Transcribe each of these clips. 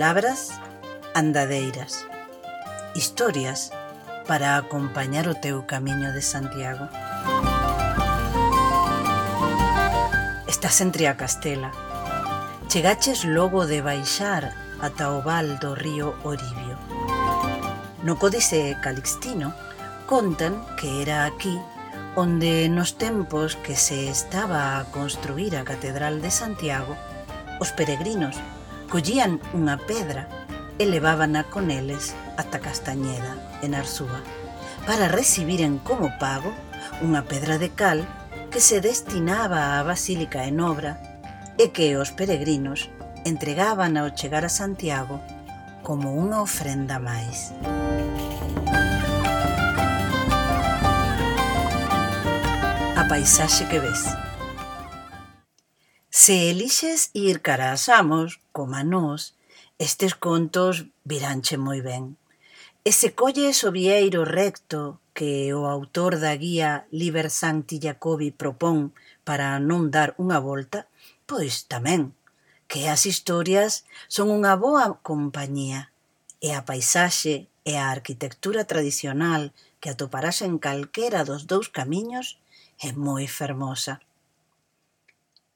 Palabras andadeiras. Historias para acompañar o teu camiño de Santiago. Estás en Triacastela. Chegaches logo de baixar ata o val do río Oribio. No Códice Calixtino contan que era aquí onde nos tempos que se estaba a construir a Catedral de Santiago, os peregrinos Collían unha pedra e levábana con eles ata Castañeda, en Arsúa, para recibiren como pago unha pedra de cal que se destinaba á Basílica en obra e que os peregrinos entregaban ao chegar a Santiago como unha ofrenda máis. A paisaxe que ves. Se elixes ir cara a Samos, coma nós, estes contos viranche moi ben. E se colles o vieiro recto que o autor da guía Liber Sancti Jacobi propón para non dar unha volta, pois tamén que as historias son unha boa compañía e a paisaxe e a arquitectura tradicional que atoparás en calquera dos dous camiños é moi fermosa.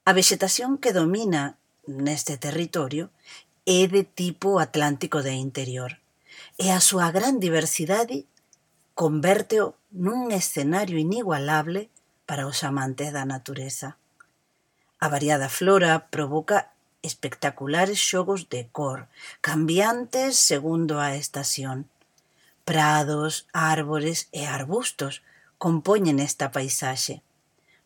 A vexetación que domina neste territorio é de tipo atlántico de interior e a súa gran diversidade convérteo nun escenario inigualable para os amantes da natureza. A variada flora provoca espectaculares xogos de cor, cambiantes segundo a estación. Prados, árbores e arbustos compoñen esta paisaxe.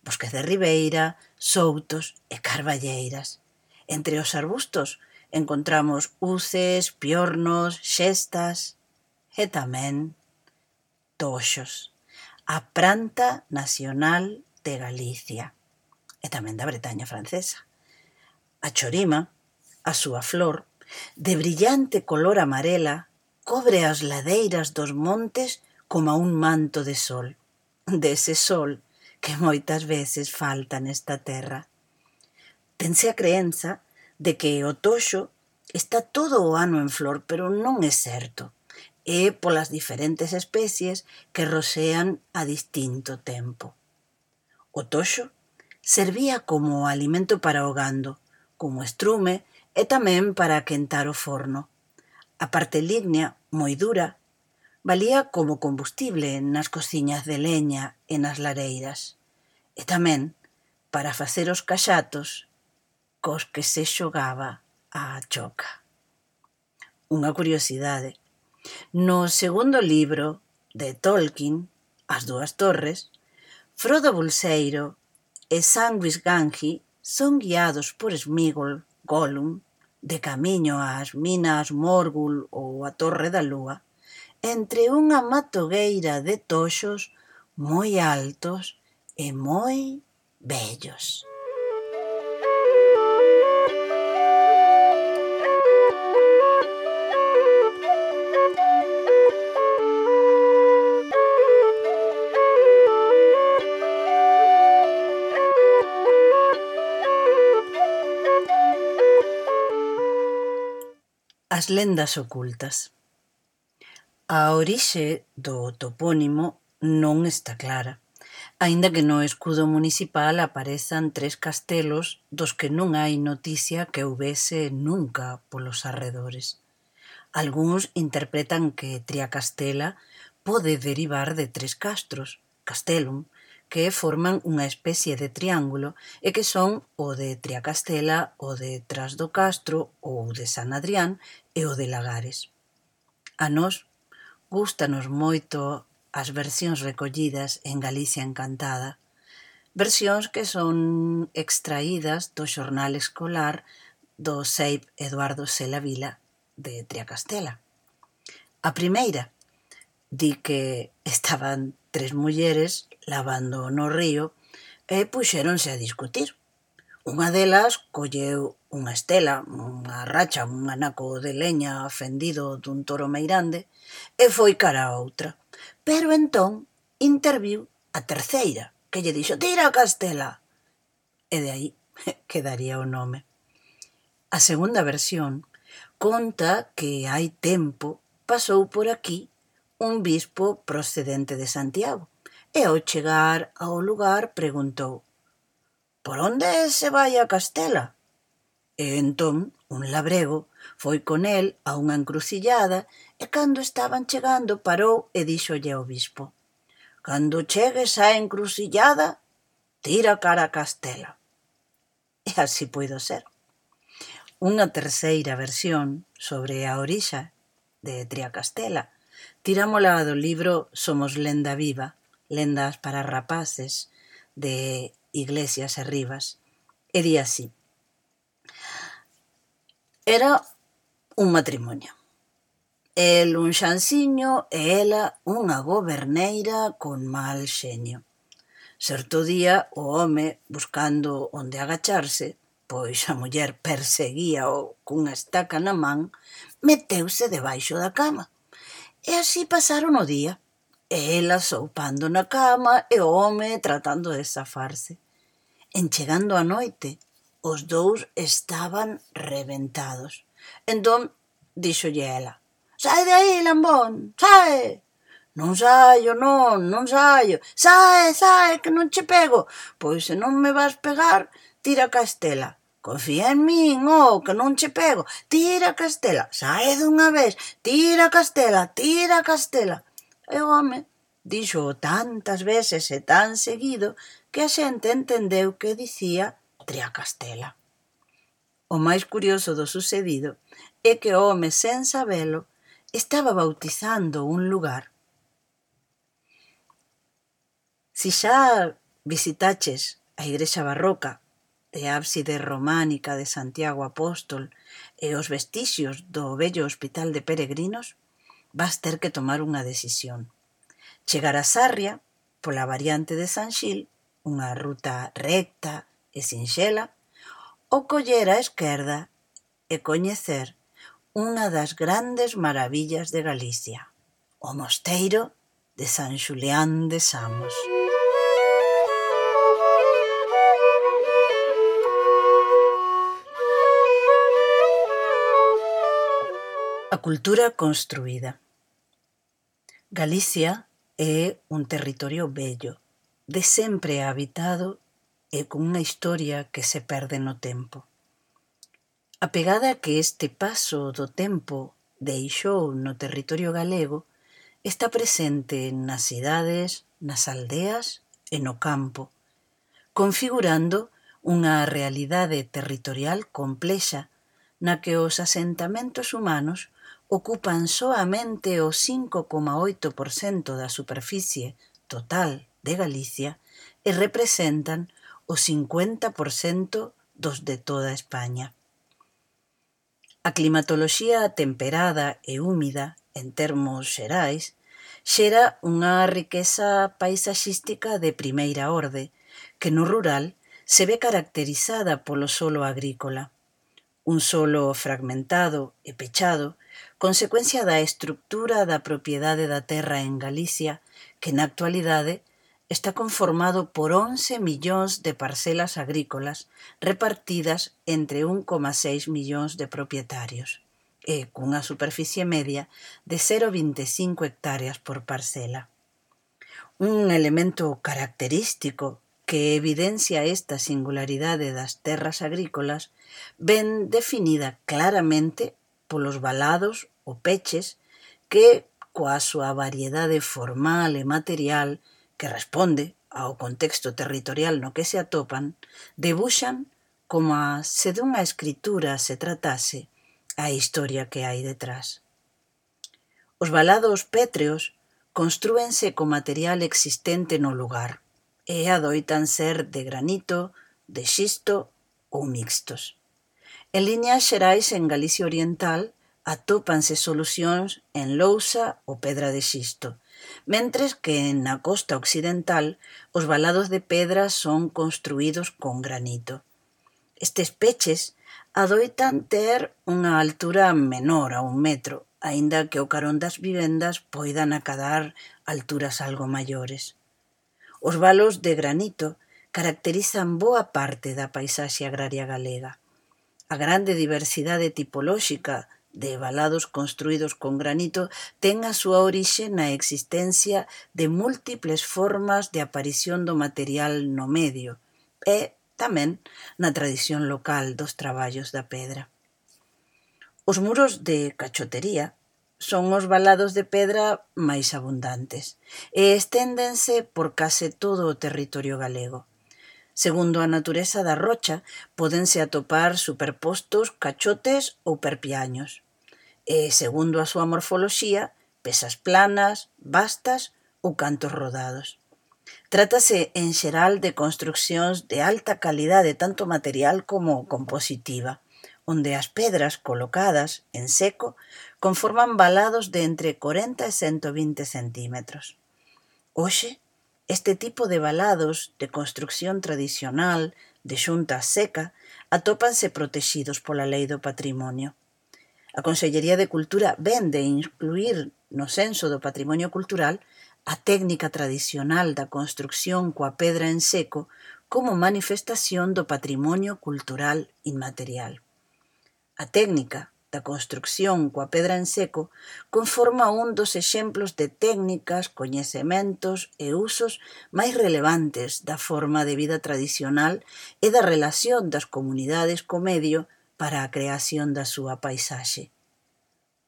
Bosques de ribeira, soutos e carballeiras. Entre os arbustos encontramos uces, piornos, xestas e tamén toxos, a planta nacional de Galicia e tamén da Bretaña francesa. A chorima, a súa flor, de brillante color amarela, cobre as ladeiras dos montes como un manto de sol. Dese de sol que moitas veces falta nesta terra. Tense a creenza de que o toxo está todo o ano en flor, pero non é certo. É polas diferentes especies que rosean a distinto tempo. O toxo servía como alimento para o gando, como estrume e tamén para quentar o forno. A parte lignea moi dura valía como combustible nas cociñas de leña e nas lareiras, e tamén para facer os caxatos cos que se xogaba a choca. Unha curiosidade. No segundo libro de Tolkien, As dúas torres, Frodo Bolseiro e Sanguis Ganji son guiados por Smigol, Gollum, de camiño ás minas Morgul ou a Torre da Lúa, entre unha matogueira de toxos moi altos e moi vellos. As lendas ocultas. A orixe do topónimo non está clara, aínda que no escudo municipal aparezan tres castelos dos que non hai noticia que houbese nunca polos arredores. Algúns interpretan que Triacastela pode derivar de tres castros, castelum, que forman unha especie de triángulo e que son o de Triacastela, o de Tras do Castro ou de San Adrián e o de Lagares. A nós Gústanos moito as versións recollidas en Galicia Encantada, versións que son extraídas do xornal escolar do Seip Eduardo Selavila de Triacastela. A primeira di que estaban tres mulleres lavando no río e puxéronse a discutir. Unha delas colleu unha estela, unha racha, un anaco de leña fendido dun toro meirande, e foi cara a outra. Pero entón interviu a terceira, que lle dixo, tira a castela. E de aí quedaría o nome. A segunda versión conta que hai tempo pasou por aquí un bispo procedente de Santiago e ao chegar ao lugar preguntou Por onde se vai a Castela? E entón un labrego foi con el a unha encrucillada e cando estaban chegando parou e díxolle ao bispo Cando chegues á encrucillada, tira cara a Castela. E así puido ser. Unha terceira versión sobre a orixa de Triacastela tirámola do libro Somos lenda viva, lendas para rapaces, de Iglesias e Rivas, e di así. Era un matrimonio. El un xanciño e ela unha goberneira con mal xeño. Certo día o home, buscando onde agacharse, pois a muller perseguía-o cunha estaca na man, meteuse debaixo da cama. E así pasaron o día. Ela soupando na cama e o home tratando de zafarse. En chegando a noite, os dous estaban reventados. Entón, díxolle ela, Sai de aí, lambón, sai! Non saio, non, non saio. Sae, sae, que non che pego. Pois se non me vas pegar, tira castela. Confía en min, oh, que non che pego. Tira castela, sae dunha vez. Tira castela, tira castela. E o home dixo tantas veces e tan seguido que a xente entendeu que dicía Triacastela. O máis curioso do sucedido é que o home, sen sabelo, estaba bautizando un lugar. Si xa visitaches a igrexa barroca de ábside románica de Santiago Apóstol e os vestixios do vello hospital de peregrinos, vas ter que tomar unha decisión. Chegar a Sarria, pola variante de San Xil, unha ruta recta e sinxela, ou coller a esquerda e coñecer unha das grandes maravillas de Galicia, o mosteiro de San Xulián de Samos. A cultura construída Galicia é un territorio bello, de sempre habitado e con unha historia que se perde no tempo. A pegada que este paso do tempo deixou no territorio galego está presente nas cidades, nas aldeas e no campo, configurando unha realidade territorial complexa na que os asentamentos humanos ocupan soamente o 5,8% da superficie total de Galicia e representan o 50% dos de toda España. A climatoloxía temperada e húmida, en termos xerais, xera unha riqueza paisaxística de primeira orde, que no rural se ve caracterizada polo solo agrícola. Un solo fragmentado e pechado consecuencia da estrutura da propiedade da terra en Galicia, que na actualidade está conformado por 11 millóns de parcelas agrícolas repartidas entre 1,6 millóns de propietarios e cunha superficie media de 0,25 hectáreas por parcela. Un elemento característico que evidencia esta singularidade das terras agrícolas ven definida claramente polos balados ou peches que, coa súa variedade formal e material que responde ao contexto territorial no que se atopan, debuxan como se dunha escritura se tratase a historia que hai detrás. Os balados pétreos construense co material existente no lugar e adoitan ser de granito, de xisto ou mixtos. En liñas xerais en Galicia oriental atópanse solucións en lousa ou pedra de xisto, mentres que na costa occidental os valados de pedra son construídos con granito. Estes peches adoitan ter unha altura menor a un metro, aínda que o carón das vivendas poidan acadar alturas algo maiores. Os valos de granito caracterizan boa parte da paisaxe agraria galega A grande diversidade tipolóxica de valados construídos con granito ten a súa orixe na existencia de múltiples formas de aparición do material no medio e, tamén, na tradición local dos traballos da pedra. Os muros de cachotería son os valados de pedra máis abundantes e esténdense por case todo o territorio galego Segundo a natureza da rocha, pódense atopar superpostos, cachotes ou perpiaños. E, segundo a súa morfoloxía, pesas planas, vastas ou cantos rodados. Trátase, en xeral, de construccións de alta calidade tanto material como compositiva onde as pedras colocadas en seco conforman balados de entre 40 e 120 centímetros. Oxe, Este tipo de valados de construción tradicional, de xunta seca, atópanse protexidos pola Lei do Patrimonio. A Consellería de Cultura ven de incluir no censo do patrimonio cultural a técnica tradicional da construcción coa pedra en seco como manifestación do patrimonio cultural inmaterial. A técnica da construción coa pedra en seco conforma un dos exemplos de técnicas, coñecementos e usos máis relevantes da forma de vida tradicional e da relación das comunidades co medio para a creación da súa paisaxe.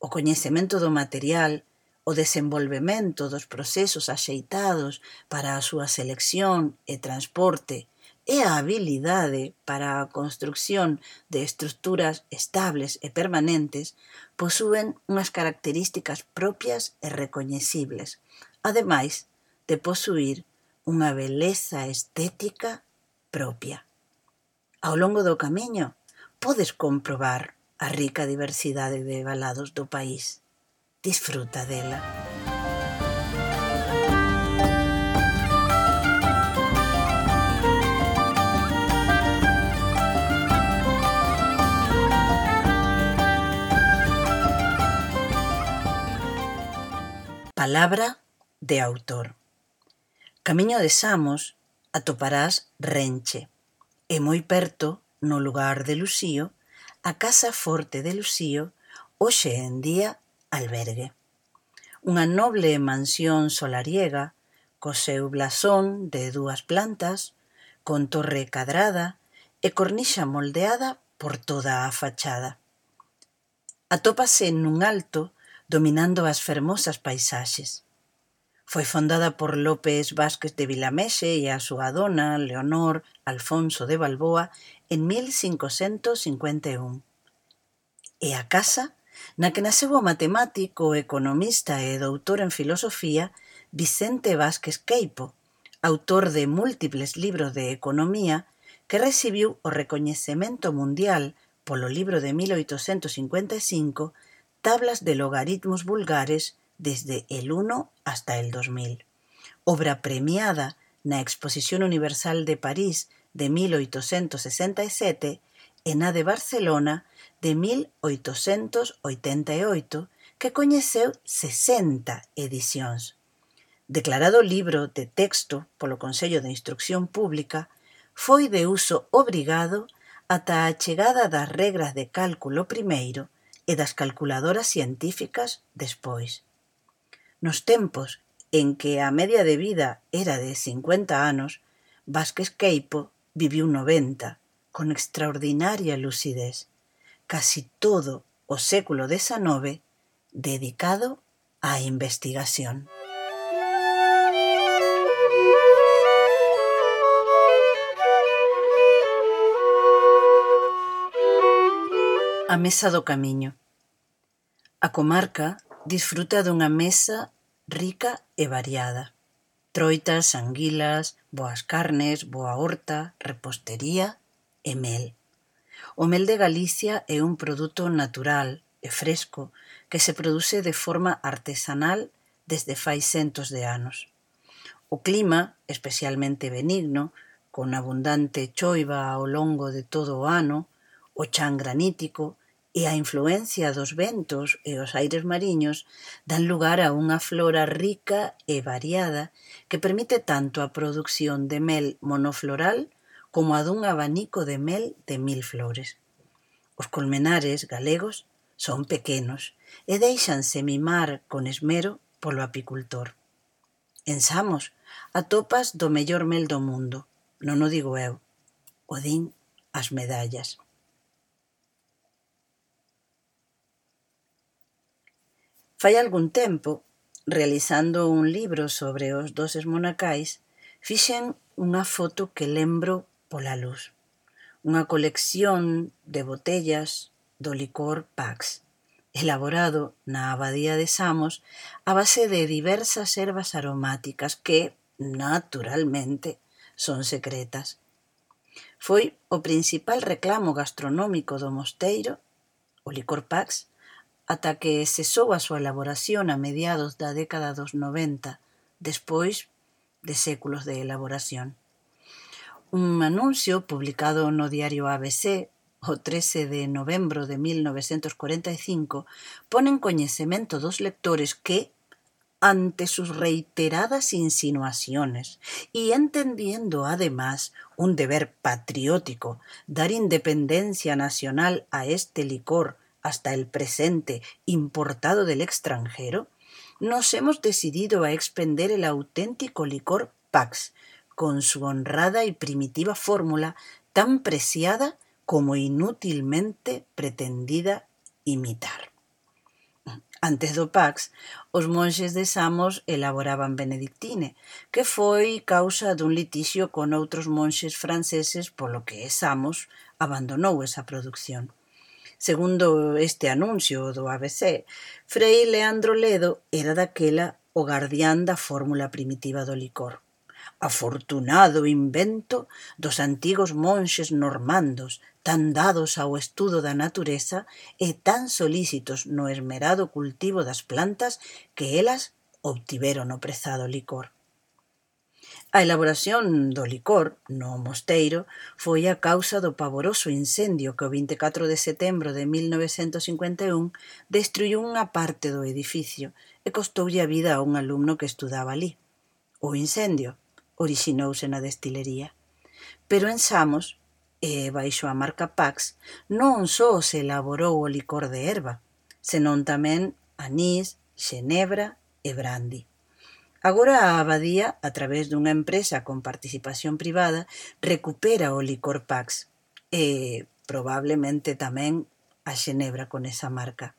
O coñecemento do material, o desenvolvemento dos procesos axeitados para a súa selección e transporte e a habilidade para a construción de estruturas estables e permanentes posúen unhas características propias e recoñecibles, ademais de posuír unha beleza estética propia. Ao longo do camiño podes comprobar a rica diversidade de balados do país. Disfruta dela. Palabra de autor. Camiño de Samos atoparás Renche e moi perto, no lugar de Lucío, a Casa Forte de Lucío, hoxe en día albergue. Unha noble mansión solariega, co seu blasón de dúas plantas, con torre cadrada e cornixa moldeada por toda a fachada. Atópase nun alto dominando as fermosas paisaxes. Foi fondada por López Vázquez de Vilamexe e a súa dona, Leonor Alfonso de Balboa, en 1551. E a casa, na que nasceu o matemático, economista e doutor en filosofía Vicente Vázquez Queipo, autor de múltiples libros de economía, que recibiu o recoñecemento mundial polo libro de 1855 Tablas de logaritmos vulgares desde el 1 hasta el 2000. Obra premiada na Exposición Universal de París de 1867 e na de Barcelona de 1888 que coñeceu 60 edicións. Declarado libro de texto polo Consello de Instrucción Pública, foi de uso obrigado ata a chegada das regras de cálculo primeiro e das calculadoras científicas despois. Nos tempos en que a media de vida era de 50 anos, Vázquez Queipo viviu 90, con extraordinaria lucidez, casi todo o século XIX dedicado á investigación. a Mesa do Camiño. A comarca disfruta dunha mesa rica e variada. Troitas, anguilas, boas carnes, boa horta, repostería e mel. O mel de Galicia é un produto natural e fresco que se produce de forma artesanal desde fai centos de anos. O clima, especialmente benigno, con abundante choiva ao longo de todo o ano, o chan granítico e a influencia dos ventos e os aires mariños dan lugar a unha flora rica e variada que permite tanto a produción de mel monofloral como a dun abanico de mel de mil flores. Os colmenares galegos son pequenos e deixanse mimar con esmero polo apicultor. En Samos atopas do mellor mel do mundo, non o digo eu, o din as medallas. Fai algún tempo, realizando un libro sobre os doses monacais, fixen unha foto que lembro pola luz. Unha colección de botellas do licor Pax, elaborado na abadía de Samos a base de diversas ervas aromáticas que, naturalmente, son secretas. Foi o principal reclamo gastronómico do mosteiro, o licor Pax, ata que cesou a súa elaboración a mediados da década dos 90, despois de séculos de elaboración. Un anuncio publicado no diario ABC o 13 de novembro de 1945 pone en coñecemento dos lectores que, ante sus reiteradas insinuaciones y entendiendo además un deber patriótico dar independencia nacional a este licor hasta el presente importado del extranjero, nos hemos decidido a expender el auténtico licor Pax, con su honrada y primitiva fórmula tan preciada como inútilmente pretendida imitar. Antes do Pax, os monxes de Samos elaboraban Benedictine, que foi causa dun litixio con outros monxes franceses polo que Samos abandonou esa produción. Segundo este anuncio do ABC, Frei Leandro Ledo era daquela o guardián da fórmula primitiva do licor. Afortunado invento dos antigos monxes normandos tan dados ao estudo da natureza e tan solícitos no esmerado cultivo das plantas que elas obtiveron o prezado licor. A elaboración do licor no mosteiro foi a causa do pavoroso incendio que o 24 de setembro de 1951 destruiu unha parte do edificio e costoulle a vida a un alumno que estudaba ali. O incendio orixinouse na destilería. Pero en Samos, e baixo a marca Pax, non só se elaborou o licor de erva, senón tamén anís, xenebra e brandy. Agora a Abadía, a través dunha empresa con participación privada, recupera o licor Pax e probablemente tamén a Xenebra con esa marca.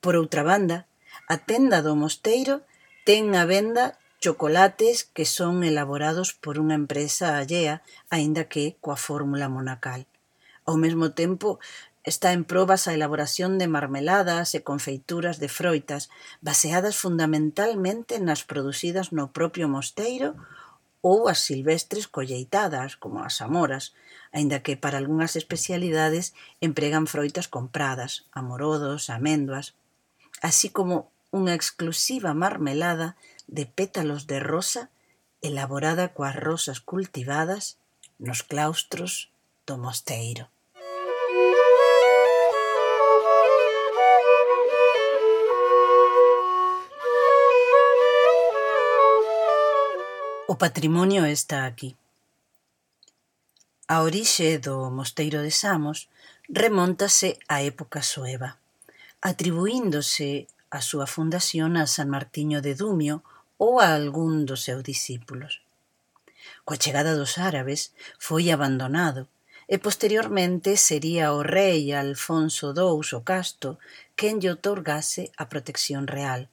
Por outra banda, a tenda do Mosteiro ten a venda chocolates que son elaborados por unha empresa allea, aínda que coa fórmula monacal. Ao mesmo tempo, Está en probas a elaboración de marmeladas e confeituras de froitas baseadas fundamentalmente nas producidas no propio mosteiro ou as silvestres colleitadas, como as amoras, aínda que para algunhas especialidades empregan froitas compradas, amorodos, améndoas, así como unha exclusiva marmelada de pétalos de rosa elaborada coas rosas cultivadas nos claustros do mosteiro. patrimonio está aquí. A orixe do mosteiro de Samos remóntase á época soeva, atribuíndose a súa fundación a San Martiño de Dumio ou a algún dos seus discípulos. Coa chegada dos árabes foi abandonado e posteriormente sería o rei Alfonso II o Casto quen lle otorgase a protección real,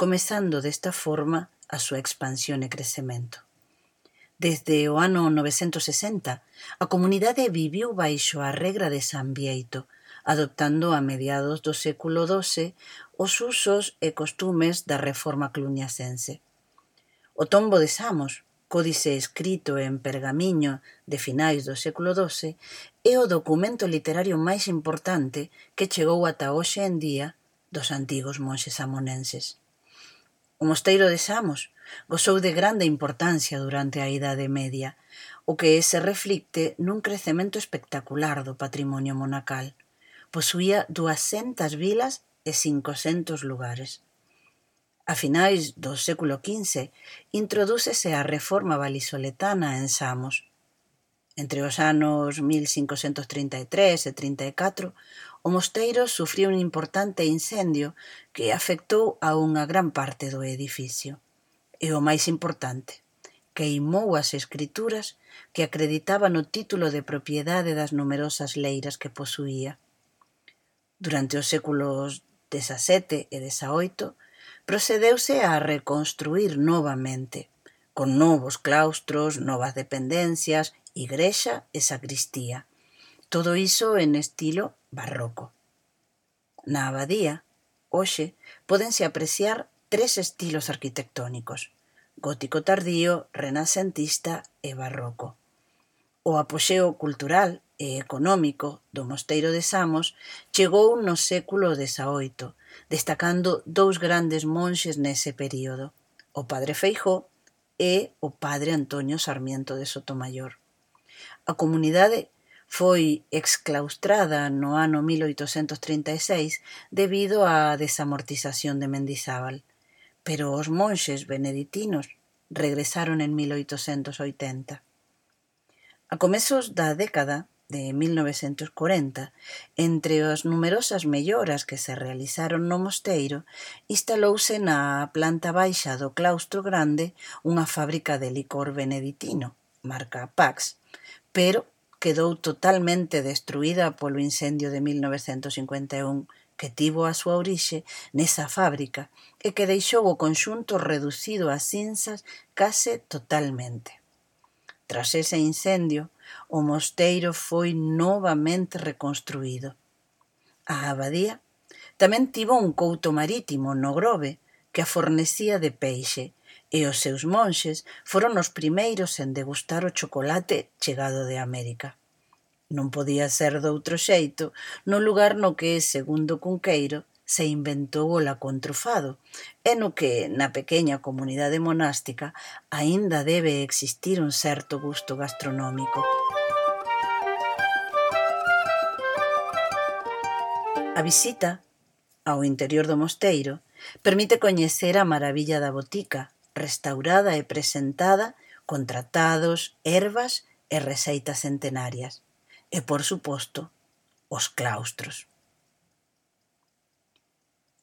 comezando desta forma a súa expansión e crecemento. Desde o ano 960, a comunidade viviu baixo a regra de San Bieito, adoptando a mediados do século XII os usos e costumes da reforma cluniacense. O tombo de Samos, códice escrito en pergamiño de finais do século XII, é o documento literario máis importante que chegou ata hoxe en día dos antigos monxes samonenses. O mosteiro de Samos Gozou de grande importancia durante a Idade Media, o que se reflicte nun crecemento espectacular do patrimonio monacal. Posuía 200 vilas e 500 lugares. A finais do século XV introdúcese a reforma valisoletana en Samos. Entre os anos 1533 e 34, o mosteiro sufriu un importante incendio que afectou a unha gran parte do edificio e o máis importante, queimou as escrituras que acreditaba no título de propiedade das numerosas leiras que posuía. Durante os séculos XVII e XVIII procedeuse a reconstruir novamente, con novos claustros, novas dependencias, igrexa e sacristía. Todo iso en estilo barroco. Na abadía, hoxe, pódense apreciar tres estilos arquitectónicos, gótico tardío, renacentista e barroco. O apoxeo cultural e económico do Mosteiro de Samos chegou no século XVIII, destacando dous grandes monxes nese período, o padre Feijó e o padre Antonio Sarmiento de Sotomayor. A comunidade foi exclaustrada no ano 1836 debido á desamortización de Mendizábal pero os monxes beneditinos regresaron en 1880. A comezos da década de 1940, entre as numerosas melloras que se realizaron no mosteiro, instalouse na planta baixa do claustro grande unha fábrica de licor beneditino, marca Pax, pero quedou totalmente destruída polo incendio de 1951 que tivo a súa orixe nesa fábrica e que deixou o conxunto reducido a cinzas case totalmente. Tras ese incendio, o mosteiro foi novamente reconstruído. A abadía tamén tivo un couto marítimo no Grove que a fornecía de peixe e os seus monxes foron os primeiros en degustar o chocolate chegado de América non podía ser doutro xeito, no lugar no que, segundo Cunqueiro, se inventou o lacontrofado, e no que, na pequena comunidade monástica, aínda debe existir un certo gusto gastronómico. A visita ao interior do mosteiro permite coñecer a maravilla da botica, restaurada e presentada con tratados, ervas e receitas centenarias e, por suposto, os claustros.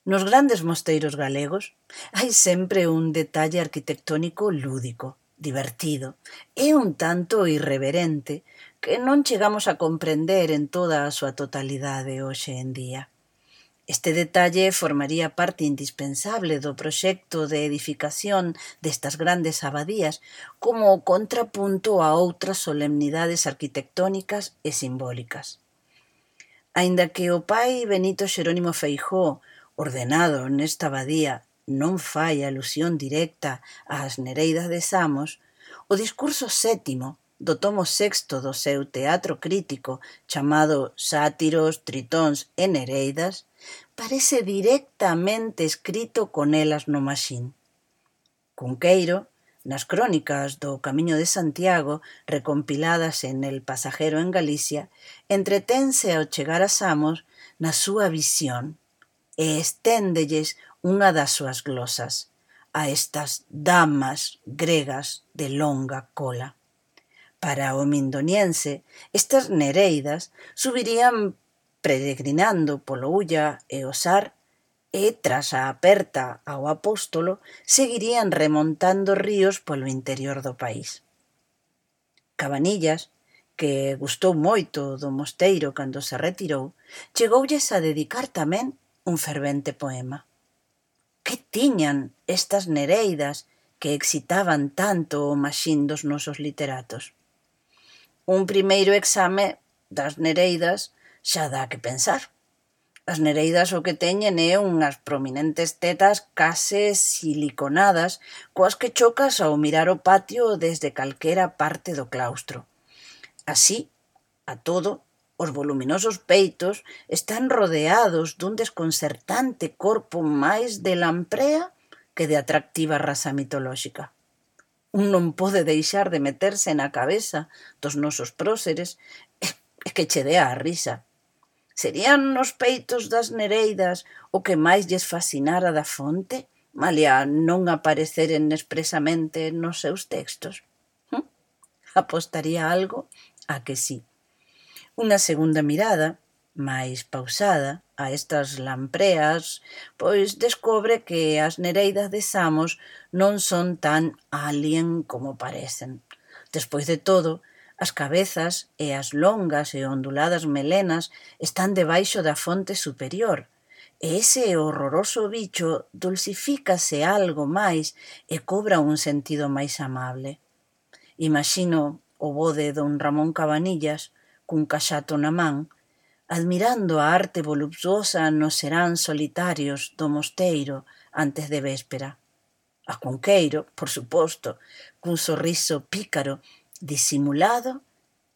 Nos grandes mosteiros galegos hai sempre un detalle arquitectónico lúdico, divertido e un tanto irreverente que non chegamos a comprender en toda a súa totalidade hoxe en día. Este detalle formaría parte indispensable do proxecto de edificación destas grandes abadías como contrapunto a outras solemnidades arquitectónicas e simbólicas. Aínda que o pai Benito Xerónimo Feijó, ordenado nesta abadía, non fai alusión directa ás Nereidas de Samos, o discurso sétimo do tomo sexto do seu teatro crítico chamado Sátiros, Tritóns e Nereidas parece directamente escrito con elas no maxín. Cunqueiro, nas crónicas do Camiño de Santiago, recompiladas en El pasajero en Galicia, entretense ao chegar a Samos na súa visión e esténdelles unha das súas glosas a estas damas gregas de longa cola. Para o mindoniense, estas nereidas subirían peregrinando polo Ulla e o Sar e, tras a aperta ao apóstolo, seguirían remontando ríos polo interior do país. Cabanillas, que gustou moito do mosteiro cando se retirou, chegoulles a dedicar tamén un fervente poema. Que tiñan estas nereidas que excitaban tanto o maxín dos nosos literatos? Un primeiro exame das nereidas xa dá que pensar. As nereidas o que teñen é unhas prominentes tetas case siliconadas coas que chocas ao mirar o patio desde calquera parte do claustro. Así, a todo, os voluminosos peitos están rodeados dun desconcertante corpo máis de lamprea que de atractiva raza mitolóxica. Un non pode deixar de meterse na cabeza dos nosos próceres e que che dea a risa Serían nos peitos das nereidas o que máis lles fascinara da fonte, malia non apareceren expresamente nos seus textos? ¿Hm? Apostaría algo a que sí. Unha segunda mirada, máis pausada, a estas lampreas, pois descobre que as nereidas de Samos non son tan alien como parecen. Despois de todo, As cabezas e as longas e onduladas melenas están debaixo da fonte superior, e ese horroroso bicho dulcifícase algo máis e cobra un sentido máis amable. Imagino o bode don Ramón Cabanillas, cun caxato na man, admirando a arte voluptuosa nos serán solitarios do mosteiro antes de véspera a Cunqueiro, por suposto, cun sorriso pícaro disimulado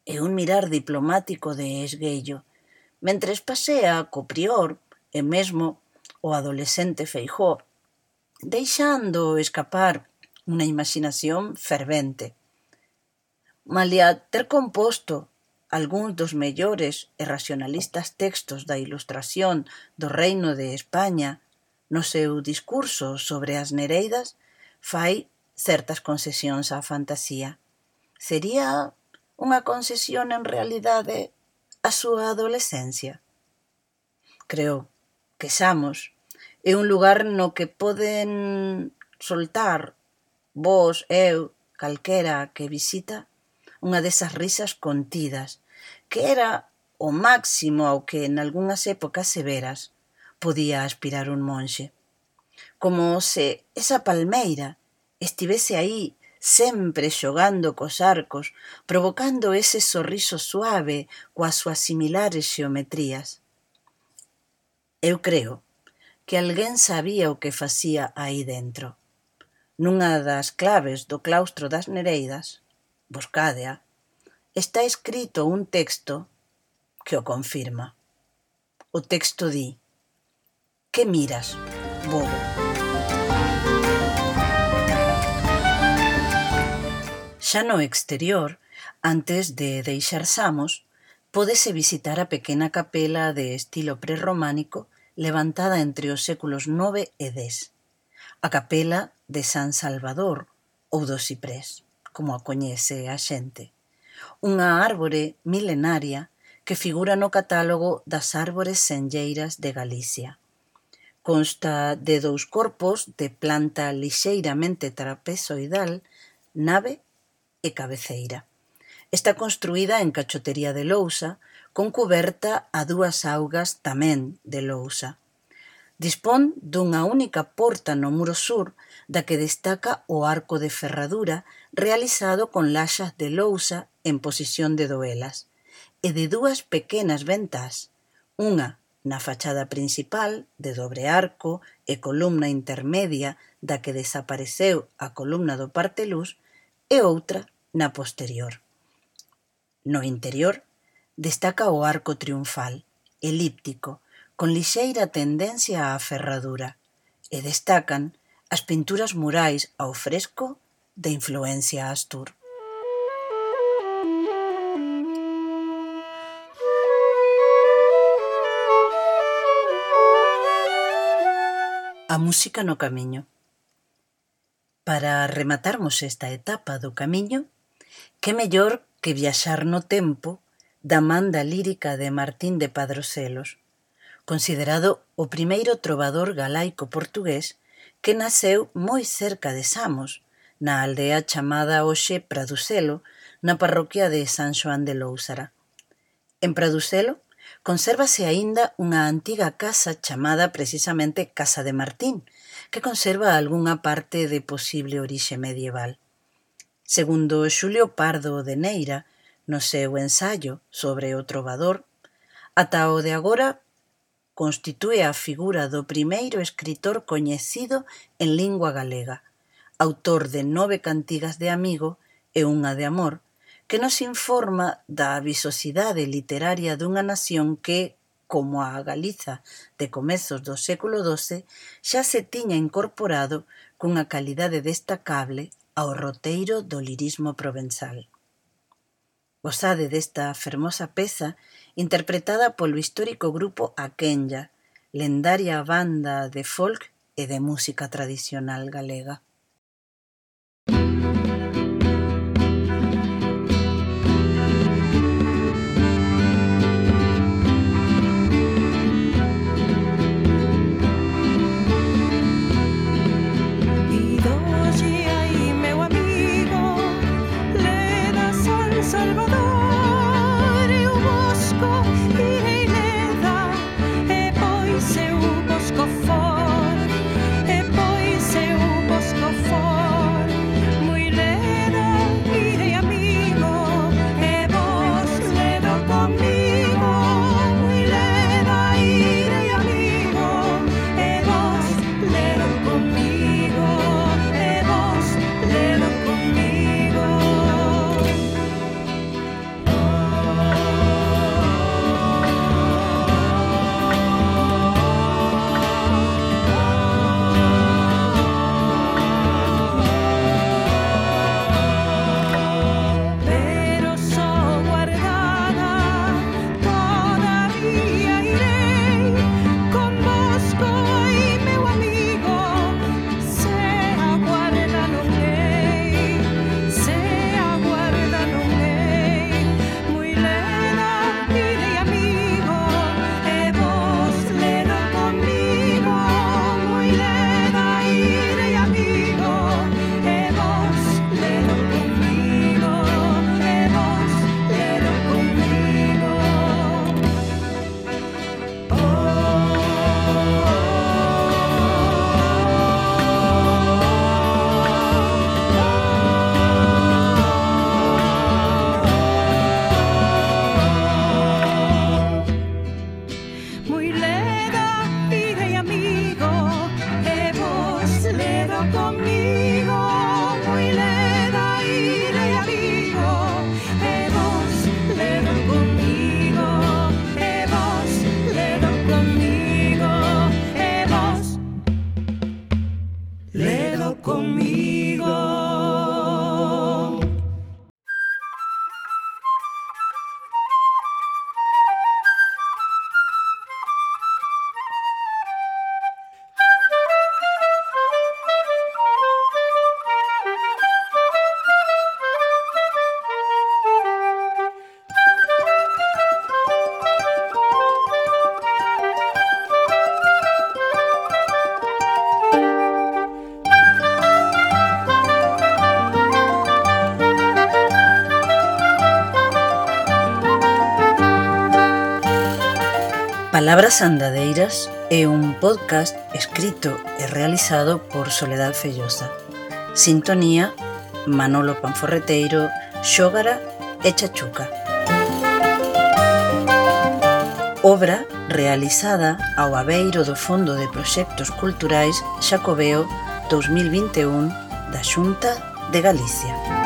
e un mirar diplomático de esguello, mentres pasea co prior e mesmo o adolescente Feijó, deixando escapar unha imaginación fervente. Malia ter composto algúns dos mellores e racionalistas textos da ilustración do Reino de España, no seu discurso sobre as Nereidas, fai certas concesións á fantasía. Sería unha concesión en realidade a súa adolescencia? Creo que Samos é un lugar no que poden soltar vos, eu, calquera que visita, unha desas risas contidas, que era o máximo ao que en algunhas épocas severas podía aspirar un monxe. Como se esa palmeira estivese aí sempre xogando cos arcos, provocando ese sorriso suave coas súas similares xeometrías. Eu creo que alguén sabía o que facía aí dentro. Nunha das claves do claustro das Nereidas, Boscádea, está escrito un texto que o confirma. O texto di: Que miras, bobo? Xa no exterior, antes de deixar Samos, pódese visitar a pequena capela de estilo prerrománico levantada entre os séculos IX e X, a capela de San Salvador ou do Ciprés, como a coñece a xente, unha árbore milenaria que figura no catálogo das árbores senlleiras de Galicia. Consta de dous corpos de planta lixeiramente trapezoidal, nave e cabeceira. Está construída en cachotería de lousa con cuberta a dúas augas tamén de lousa. Dispón dunha única porta no muro sur da que destaca o arco de ferradura realizado con laxas de lousa en posición de doelas e de dúas pequenas ventás, unha na fachada principal de dobre arco e columna intermedia da que desapareceu a columna do parteluz e outra na posterior. No interior destaca o arco triunfal, elíptico, con lixeira tendencia á ferradura, e destacan as pinturas murais ao fresco de influencia astur. A música no camiño. Para rematarmos esta etapa do camiño, Que mellor que viaxar no tempo da man da lírica de Martín de Padroselos, considerado o primeiro trovador galaico portugués que naceu moi cerca de Samos, na aldea chamada hoxe Praduselo, na parroquia de San Xoán de Lousara. En Praduselo consérvase aínda unha antiga casa chamada precisamente Casa de Martín, que conserva algunha parte de posible orixe medieval. Segundo Xulio Pardo de Neira, no seu ensaio sobre o trovador, ata o de agora constitúe a figura do primeiro escritor coñecido en lingua galega, autor de nove cantigas de amigo e unha de amor, que nos informa da visosidade literaria dunha nación que, como a Galiza de comezos do século XII, xa se tiña incorporado cunha calidade destacable ao roteiro do lirismo provenzal. Gozade desta fermosa peza interpretada polo histórico grupo Akenya, lendaria banda de folk e de música tradicional galega. As Andadeiras é un podcast escrito e realizado por Soledad Fellosa. Sintonía, Manolo Panforreteiro, Xógara e Chachuca. Obra realizada ao abeiro do Fondo de Proxectos Culturais Xacobeo 2021 da Xunta de Galicia.